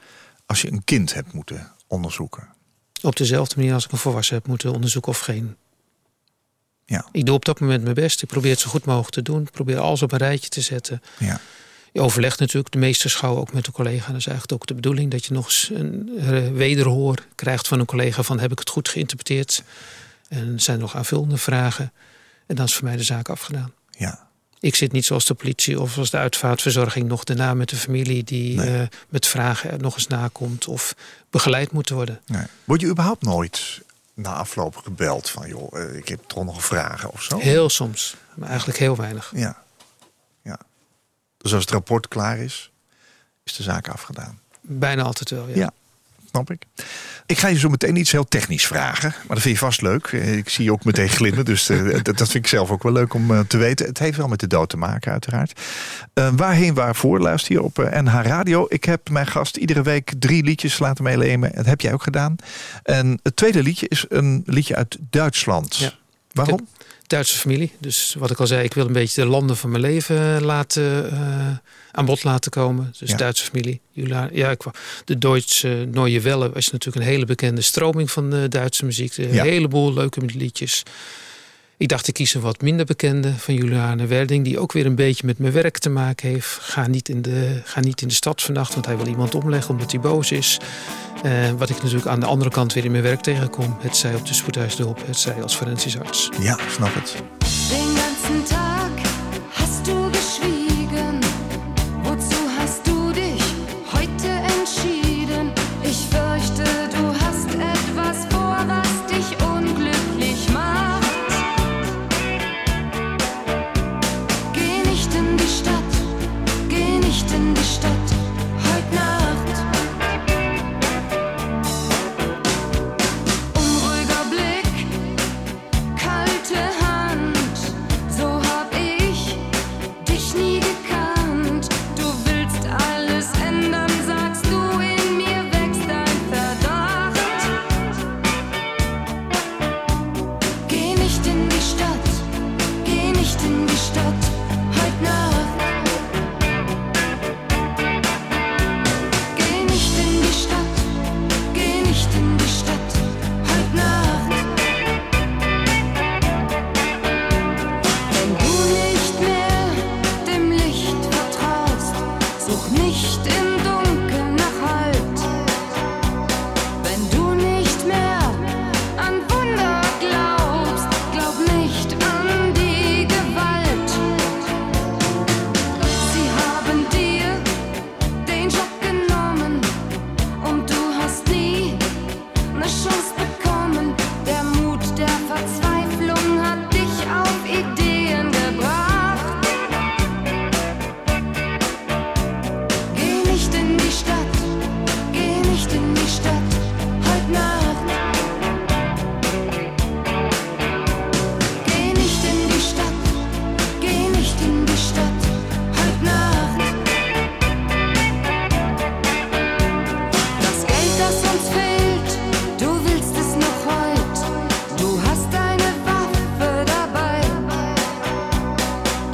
als je een kind hebt moeten onderzoeken. Op dezelfde manier als ik een volwassen heb moeten onderzoeken of geen. Ja. Ik doe op dat moment mijn best. Ik probeer het zo goed mogelijk te doen. Ik probeer alles op een rijtje te zetten. Ja. Je overlegt natuurlijk de meesterschouw ook met een collega. Dat is eigenlijk ook de bedoeling dat je nog eens een wederhoor krijgt van een collega van heb ik het goed geïnterpreteerd? En zijn er nog aanvullende vragen? En dan is voor mij de zaak afgedaan. ja. Ik zit niet zoals de politie of als de uitvaartverzorging nog daarna met de familie die Nee. eh, met vragen er nog eens nakomt of begeleid moet worden. Nee. Word je überhaupt nooit na afloop gebeld van joh, eh, ik heb toch nog vragen of zo? Heel soms, maar eigenlijk heel weinig. Ja. ja. Dus als het rapport klaar is, is de zaak afgedaan. Bijna altijd wel, ja. Ja. Snap ik. Ik ga je zo meteen iets heel technisch vragen. Maar dat vind je vast leuk. Eh, Ik zie je ook meteen glimmen. Dus eh, dat, dat vind ik zelf ook wel leuk om eh, te weten. Het heeft wel met de dood te maken, uiteraard. Waarheen, waarvoor? Luister hier op NH Radio. Ik heb mijn gast iedere week drie liedjes laten meelemen. Dat heb jij ook gedaan. En het tweede liedje is een liedje uit Duitsland. Ja. Waarom? Duitse familie. Dus wat ik al zei, ik wil een beetje de landen van mijn leven laten, aan bod laten komen. Dus Ja. Duitse familie. Jula- Ja, de Duitse Neue Welle is natuurlijk een hele bekende stroming van de Duitse muziek. Een Ja. heleboel leuke liedjes. Ik dacht, ik kies een wat minder bekende van Juliane Werding... die ook weer een beetje met mijn werk te maken heeft. Ga niet in de, ga niet in de stad vannacht, want hij wil iemand omleggen omdat hij boos is. Eh, wat ik natuurlijk aan de andere kant weer in mijn werk tegenkom. Het zij op de spoedhuisdulp, het zij als forensisch arts. Ja, snap het.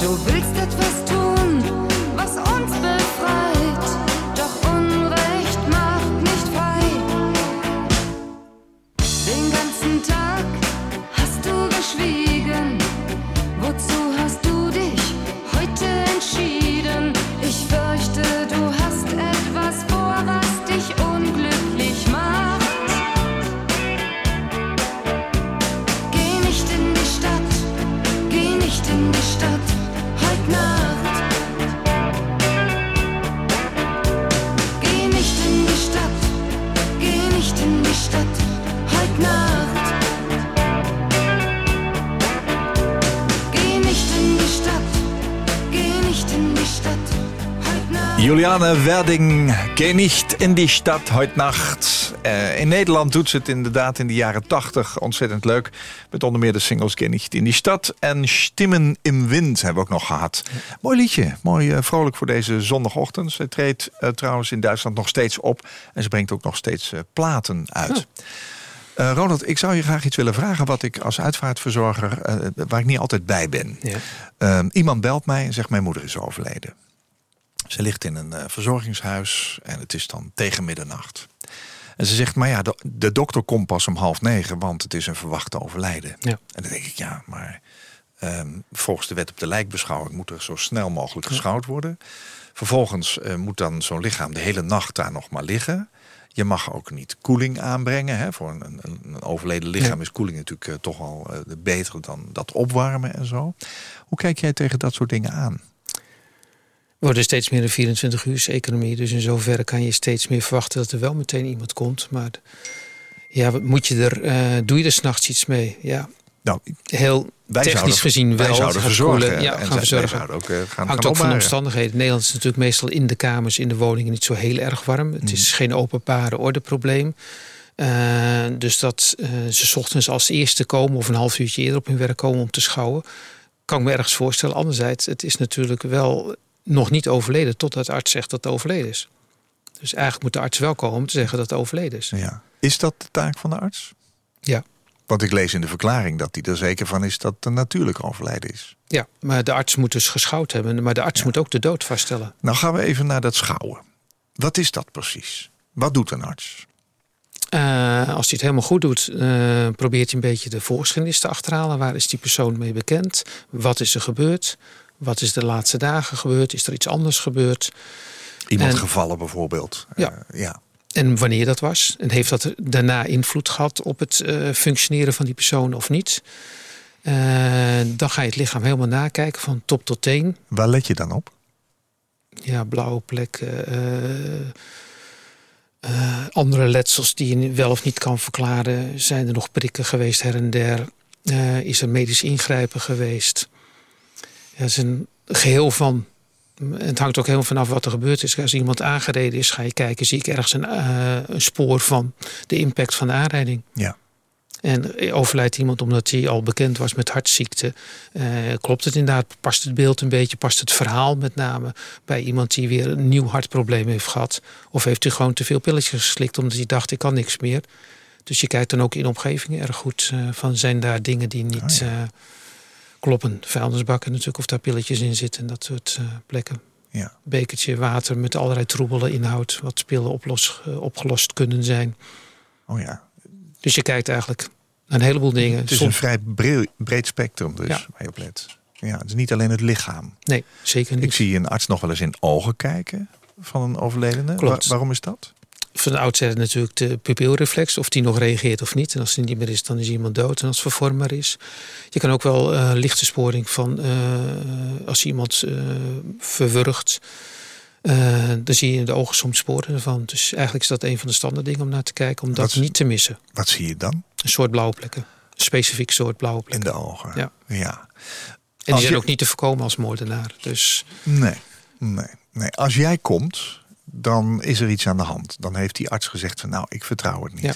Wil ik Juliane Werding, Geh nicht in die Stadt heute Nacht. Eh, in Nederland doet ze het inderdaad in de jaren 80 ontzettend leuk. Met onder meer de singles Geh nicht in die Stadt en Stimmen im Wind hebben we ook nog gehad. Mooi liedje, mooi eh, vrolijk voor deze zondagochtend. Ze treedt eh, trouwens in Duitsland nog steeds op. En ze brengt ook nog steeds platen uit. Ronald, ik zou je graag iets willen vragen wat ik als uitvaartverzorger, waar ik niet altijd bij ben. Ja. Iemand belt mij en zegt mijn moeder is overleden. Ze ligt in een eh, verzorgingshuis en het is dan tegen middernacht. En ze zegt, maar ja, de, de dokter komt pas om half negen, want het is een verwachte overlijden. Ja. En dan denk ik, ja, maar ehm, volgens de wet op de lijkbeschouwing moet er zo snel mogelijk geschouwd worden. Vervolgens eh, moet dan zo'n lichaam de hele nacht daar nog maar liggen. Je mag ook niet koeling aanbrengen. Hè? Voor een, een, een overleden lichaam Ja. is koeling natuurlijk eh, toch al eh, beter dan dat opwarmen en zo. Hoe kijk jij tegen dat soort dingen aan? Worden steeds meer een 24 uur economie. Dus in zoverre kan je steeds meer verwachten dat er wel meteen iemand komt. Maar ja, wat moet je er, eh, doe je er s'nachts iets mee? Ja, Nou, Heel wij technisch zouden, gezien wel wij zouden gaan verzorgen. koelen. Ja, en gaan verzorgen. zouden ook eh, gaan, gaan Hangt ook van de omstandigheden. Nederland is natuurlijk meestal in de kamers, in de woningen niet zo heel erg warm. Het is geen openbare ordeprobleem. Eh, dus dat eh, ze 's ochtends als eerste komen of een half uurtje eerder op hun werk komen om te schouwen, kan ik me ergens voorstellen. Anderzijds, het is natuurlijk wel nog niet overleden totdat de arts zegt dat het overleden is. Dus eigenlijk moet de arts wel komen om te zeggen dat het overleden is. Ja. Is dat de taak van de arts? Ja. Want ik lees in de verklaring dat hij er zeker van is dat het natuurlijk overlijden is. Ja, maar de arts moet dus geschouwd hebben. Maar de arts moet ook de dood vaststellen. Nou gaan we even naar dat schouwen. Wat is dat precies? Wat doet een arts? Eh, als hij het helemaal goed doet, eh, probeert hij een beetje de voorgeschiedenis te achterhalen. Waar is die persoon mee bekend? Wat is er gebeurd? Wat is de laatste dagen gebeurd? Is er iets anders gebeurd? Iemand En- gevallen bijvoorbeeld. Ja. Eh, ja. En wanneer dat was? En heeft dat daarna invloed gehad op het eh, functioneren van die persoon of niet? Eh, dan ga je het lichaam helemaal nakijken van top tot teen. Waar let je dan op? Ja, blauwe plekken. andere letsels die je wel of niet kan verklaren. Zijn er nog prikken geweest her en der? Is er medisch ingrijpen geweest? Ja, het is een geheel van. Het hangt ook helemaal vanaf wat er gebeurd is. Als iemand aangereden is, ga je kijken, zie ik ergens een, eh, een spoor van de impact van de aanrijding. Ja. En overlijdt iemand omdat hij al bekend was met hartziekte. Eh, klopt het inderdaad? Past het beeld een beetje? Past het verhaal met name bij iemand die weer een nieuw hartprobleem heeft gehad? Of heeft hij gewoon te veel pilletjes geslikt omdat hij dacht ik kan niks meer? Dus je kijkt dan ook in omgevingen erg goed eh, van zijn daar dingen die niet eh, kloppen. Vuilnisbakken natuurlijk of daar pilletjes in zitten en dat soort eh, plekken. Ja. Bekertje water met allerlei troebelen inhoud wat spullen oplos, eh, opgelost kunnen zijn. Oh ja. Dus je kijkt eigenlijk naar een heleboel dingen. Het is Soms- een vrij breed, breed spectrum dus, Ja. waar je op let. Ja, het is niet alleen het lichaam. Nee, zeker niet. Ik zie een arts nog wel eens in ogen kijken van een overledene. Klopt. Wa- waarom is dat? Van de oudsher natuurlijk de pupilreflex, of die nog reageert of niet. En als die niet meer is, dan is iemand dood. En als het vervormbaar is. Je kan ook wel eh, lichte sporing van eh, als iemand eh verwurgt. dan zie je in de ogen soms sporen ervan. Dus eigenlijk is dat een van de standaard dingen om naar te kijken. Om dat Wat niet te missen. Wat zie je dan Een soort blauwe plekken. Een specifiek soort blauwe in plekken. de ogen? Ja. ja. En die zijn je- ook niet te voorkomen als moordenaar. Dus Nee, nee, nee. Als jij komt, dan is er iets aan de hand. Dan heeft die arts gezegd van nou, ik vertrouw het niet. Ja.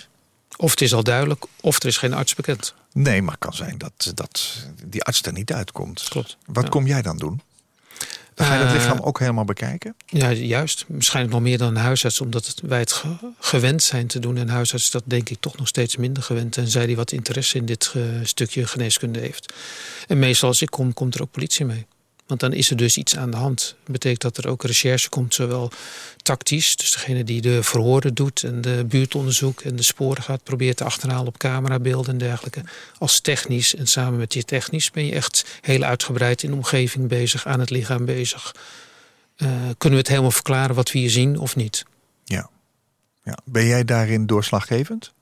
of het is al duidelijk, of er is geen arts bekend. Nee, maar het kan zijn dat, dat die arts er niet uitkomt. Klopt. Wat Ja. kom jij dan doen? Dan ga je het Eh, lichaam ook helemaal bekijken? Ja, juist. Waarschijnlijk nog meer dan een huisarts, omdat het, wij het ge- gewend zijn te doen. En huisarts is dat denk ik toch nog steeds minder gewend. Tenzij die wat interesse in dit eh, stukje geneeskunde heeft. En meestal als ik kom, komt er ook politie mee. Want dan is er dus iets aan de hand. Dat betekent dat er ook recherche komt, zowel tactisch, dus degene die de verhoren doet en de buurtonderzoek en de sporen gaat proberen te achterhalen op camerabeelden en dergelijke, als technisch. En samen met die technisch ben je echt heel uitgebreid in de omgeving bezig, aan het lichaam bezig. Eh, kunnen we het helemaal verklaren wat we hier zien of niet? Ja. ja. Ben jij daarin doorslaggevend?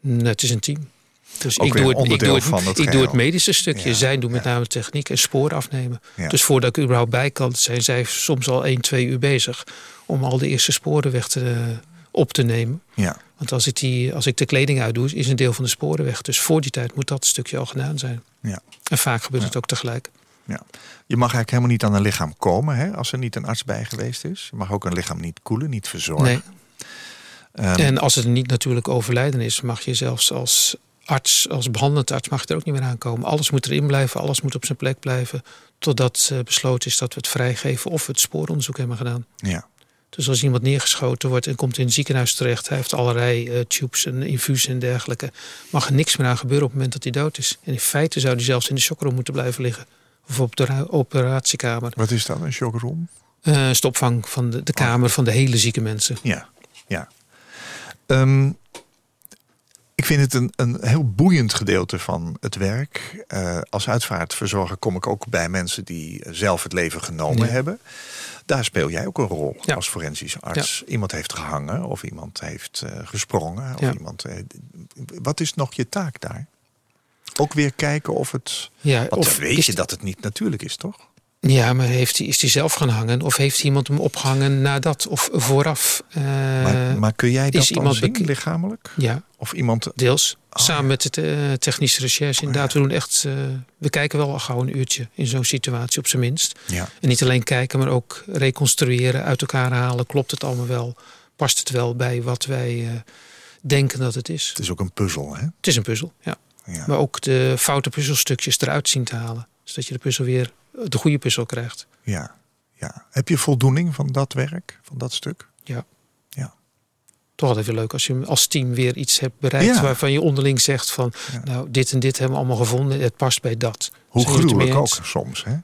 Nee, het is een team. Dus ik doe, het, ik, doe het, van doe medische stukje. Ja, Zij doen met ja. name techniek en sporen afnemen. Ja. Dus voordat ik er überhaupt bij kan, zijn zij soms al 1, 2 uur bezig om al de eerste sporen weg te, op te nemen. Ja. Want als ik, die, als ik de kleding uitdoe, is een deel van de sporen weg. Dus voor die tijd moet dat stukje al gedaan zijn. ja. En vaak gebeurt het ook tegelijk. Ja. Je mag eigenlijk helemaal niet aan een lichaam komen hè, als er niet een arts bij geweest is. Je mag ook een lichaam niet koelen, niet verzorgen. Nee. Ehm, En als het niet natuurlijk overlijden is, mag je zelfs als arts, als behandelend arts, mag er ook niet meer aankomen. Alles moet erin blijven, alles moet op zijn plek blijven. Totdat eh, besloten is dat we het vrijgeven of we het spooronderzoek hebben gedaan. ja. Dus als iemand neergeschoten wordt en komt in een ziekenhuis terecht, hij heeft allerlei eh, tubes en infusen en dergelijke, mag er niks meer aan gebeuren op het moment dat hij dood is. En in feite zou hij zelfs in de shockroom moeten blijven liggen. Of op de ra- operatiekamer. Wat is dat, een shockroom? Eh stopvang van de, de kamer van de hele zieke mensen. Ja, ja. Ehm, ik vind het een, een heel boeiend gedeelte van het werk. Eh, als uitvaartverzorger kom ik ook bij mensen die zelf het leven genomen Ja. hebben. Daar speel jij ook een rol Ja. als forensische arts. Iemand heeft gehangen of iemand heeft eh, gesprongen. Of iemand, eh, wat is nog je taak daar? Ook weer kijken of het... Ja, Want of dan weet je dat het niet natuurlijk is, toch? Ja, maar heeft hij, is hij zelf gaan hangen? Of heeft iemand hem opgehangen nadat? Of vooraf? Eh, maar, maar kun jij dat is dan zien, lichamelijk? Ja, Of iemand... deels. Oh, Samen met de eh, technische recherche. Inderdaad, we doen echt... eh, we kijken wel al gauw een uurtje in zo'n situatie op zijn minst. Ja. En niet alleen kijken, maar ook reconstrueren, uit elkaar halen. Klopt het allemaal wel? Past het wel bij wat wij denken dat het is? Het is ook een puzzel, hè? Het is een puzzel, ja. Ja. Maar ook de foute puzzelstukjes eruit zien te halen. Zodat je de puzzel weer, de goede puzzel krijgt. Ja, ja. Heb je voldoening van dat werk, van dat stuk? Ja. Ja. Toch altijd weer leuk als je als team weer iets hebt bereikt... Ja. waarvan je onderling zegt van... Ja. nou, dit en dit hebben we allemaal gevonden. Het past bij dat. Hoe Zijn gruwelijk ook soms, hè?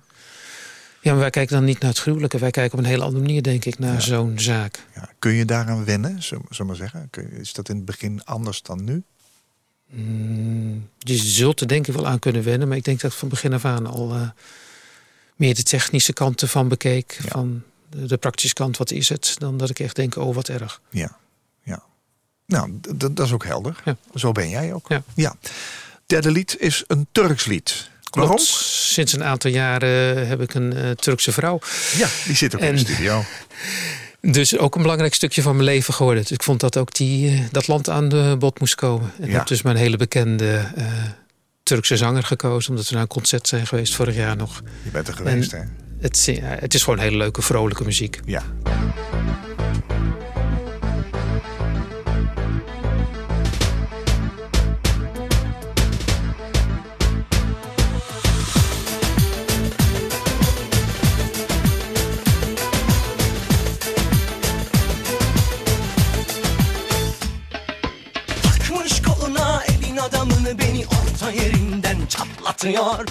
Ja, maar wij kijken dan niet naar het gruwelijke. Wij kijken op een hele andere manier, denk ik, naar Ja. zo'n zaak. Ja. Kun je daaraan wennen, zullen we maar zeggen? Is dat in het begin anders dan nu? Mm, je zult er denk ik wel aan kunnen wennen. Maar ik denk dat ik van begin af aan al eh, meer de technische kanten van bekeek. Ja. Van de, de praktische kant, wat is het? Dan dat ik echt denk, oh wat erg. Ja, ja. Nou, dat is ook helder. Ja. Zo ben jij ook. Ja. ja. Derde lied is een Turks lied. Waarom? Klopt. Sinds een aantal jaren heb ik een eh, Turkse vrouw. Ja, die zit ook in de studio. Dus ook een belangrijk stukje van mijn leven geworden. Dus ik vond dat ook die, eh, dat land aan de bod moest komen. En Ja. heb dus mijn hele bekende eh, Turkse zanger gekozen. Omdat we naar een concert zijn geweest vorig jaar nog. Je bent er geweest, hè? Het, het is gewoon hele leuke, vrolijke muziek. Ja. Çatlatıyor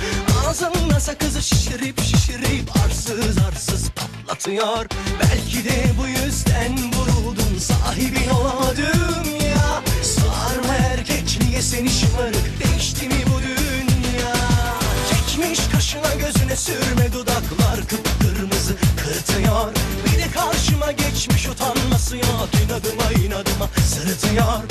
Ağzımda sakızı şişirip şişirip arsız arsız patlatıyor. Belki de bu yüzden vuruldum sahibin olamadım ya. Sarma erkekliğe seni şımarık? Değişti mi bu dünya? Çekmiş kaşına gözüne sürme dudaklar kıpkırmızı kırtıyor. Bir de karşıma geçmiş utanması yok. İnadıma inadıma sırıtıyor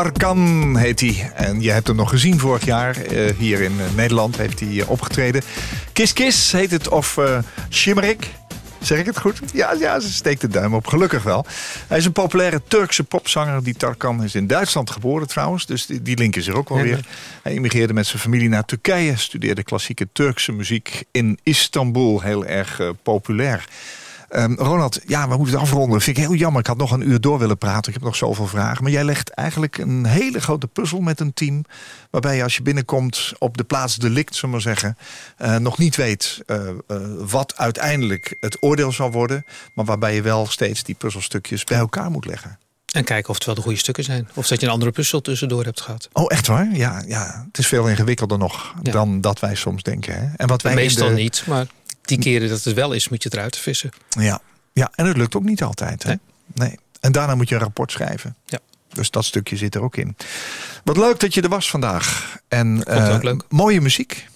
Tarkan heet hij. En je hebt hem nog gezien vorig jaar. eh, hier in eh, Nederland heeft hij eh, opgetreden. Kiss Kiss heet het. Of eh Shimmerik. Zeg ik het goed? Ja, ja, ze steekt de duim op. Gelukkig wel. Hij is een populaire Turkse popzanger. Die Tarkan is in Duitsland geboren trouwens. Dus die, die link is er ook wel weer. Hij immigreerde met zijn familie naar Turkije. Studeerde klassieke Turkse muziek in Istanbul. Heel erg populair. Ehm, Ronald, ja, we moeten het afronden. Vind ik heel jammer. Ik had nog een uur door willen praten. Ik heb nog zoveel vragen. Maar jij legt eigenlijk een hele grote puzzel met een team. Waarbij je als je binnenkomt op de plaats delict, zullen we maar zeggen. eh, nog niet weet eh, eh, wat uiteindelijk het oordeel zal worden. Maar waarbij je wel steeds die puzzelstukjes bij elkaar moet leggen. En kijken of het wel de goede stukken zijn. Of dat je een andere puzzel tussendoor hebt gehad. Oh, echt waar? Ja, ja. het is veel ingewikkelder nog Ja. dan dat wij soms denken. Hè? En wat wij Meestal de- niet, maar die keren dat het wel is, moet je het eruit vissen. Ja. ja, en het lukt ook niet altijd. Hè? Nee. Nee. En daarna moet je een rapport schrijven. Ja. Dus dat stukje zit er ook in. Wat leuk dat je er was vandaag. En ook leuk. mooie muziek.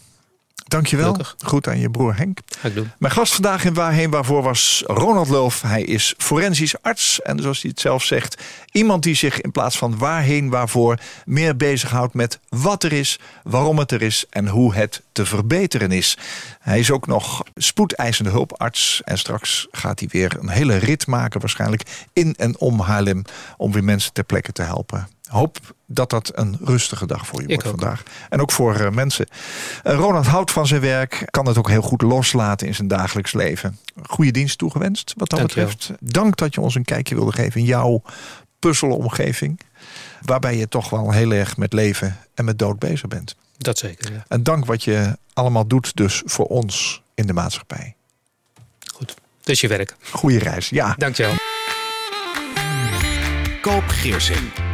Dankjewel. Gelukkig. Goed aan je broer Henk. Ga ik doen. Mijn gast vandaag in Waarheen Waarvoor was Ronald Loof. Hij is forensisch arts. En zoals hij het zelf zegt, iemand die zich in plaats van waarheen waarvoor meer bezighoudt met wat er is, waarom het er is en hoe het te verbeteren is. Hij is ook nog spoedeisende hulparts. En straks gaat hij weer een hele rit maken, waarschijnlijk in en om Haarlem, om weer mensen ter plekke te helpen. Hoop dat dat een rustige dag voor je wordt vandaag. En ook voor eh, mensen. Eh, Ronald houdt van zijn werk, kan het ook heel goed loslaten in zijn dagelijks leven. Goede dienst toegewenst wat dat betreft. Dank dat je ons een kijkje wilde geven in jouw puzzelomgeving. Waarbij je toch wel heel erg met leven en met dood bezig bent. Dat zeker, ja. En dank wat je allemaal doet dus voor ons in de maatschappij. Goed. Dat is je werk. Goeie reis, ja. Dankjewel. Koop Geersing.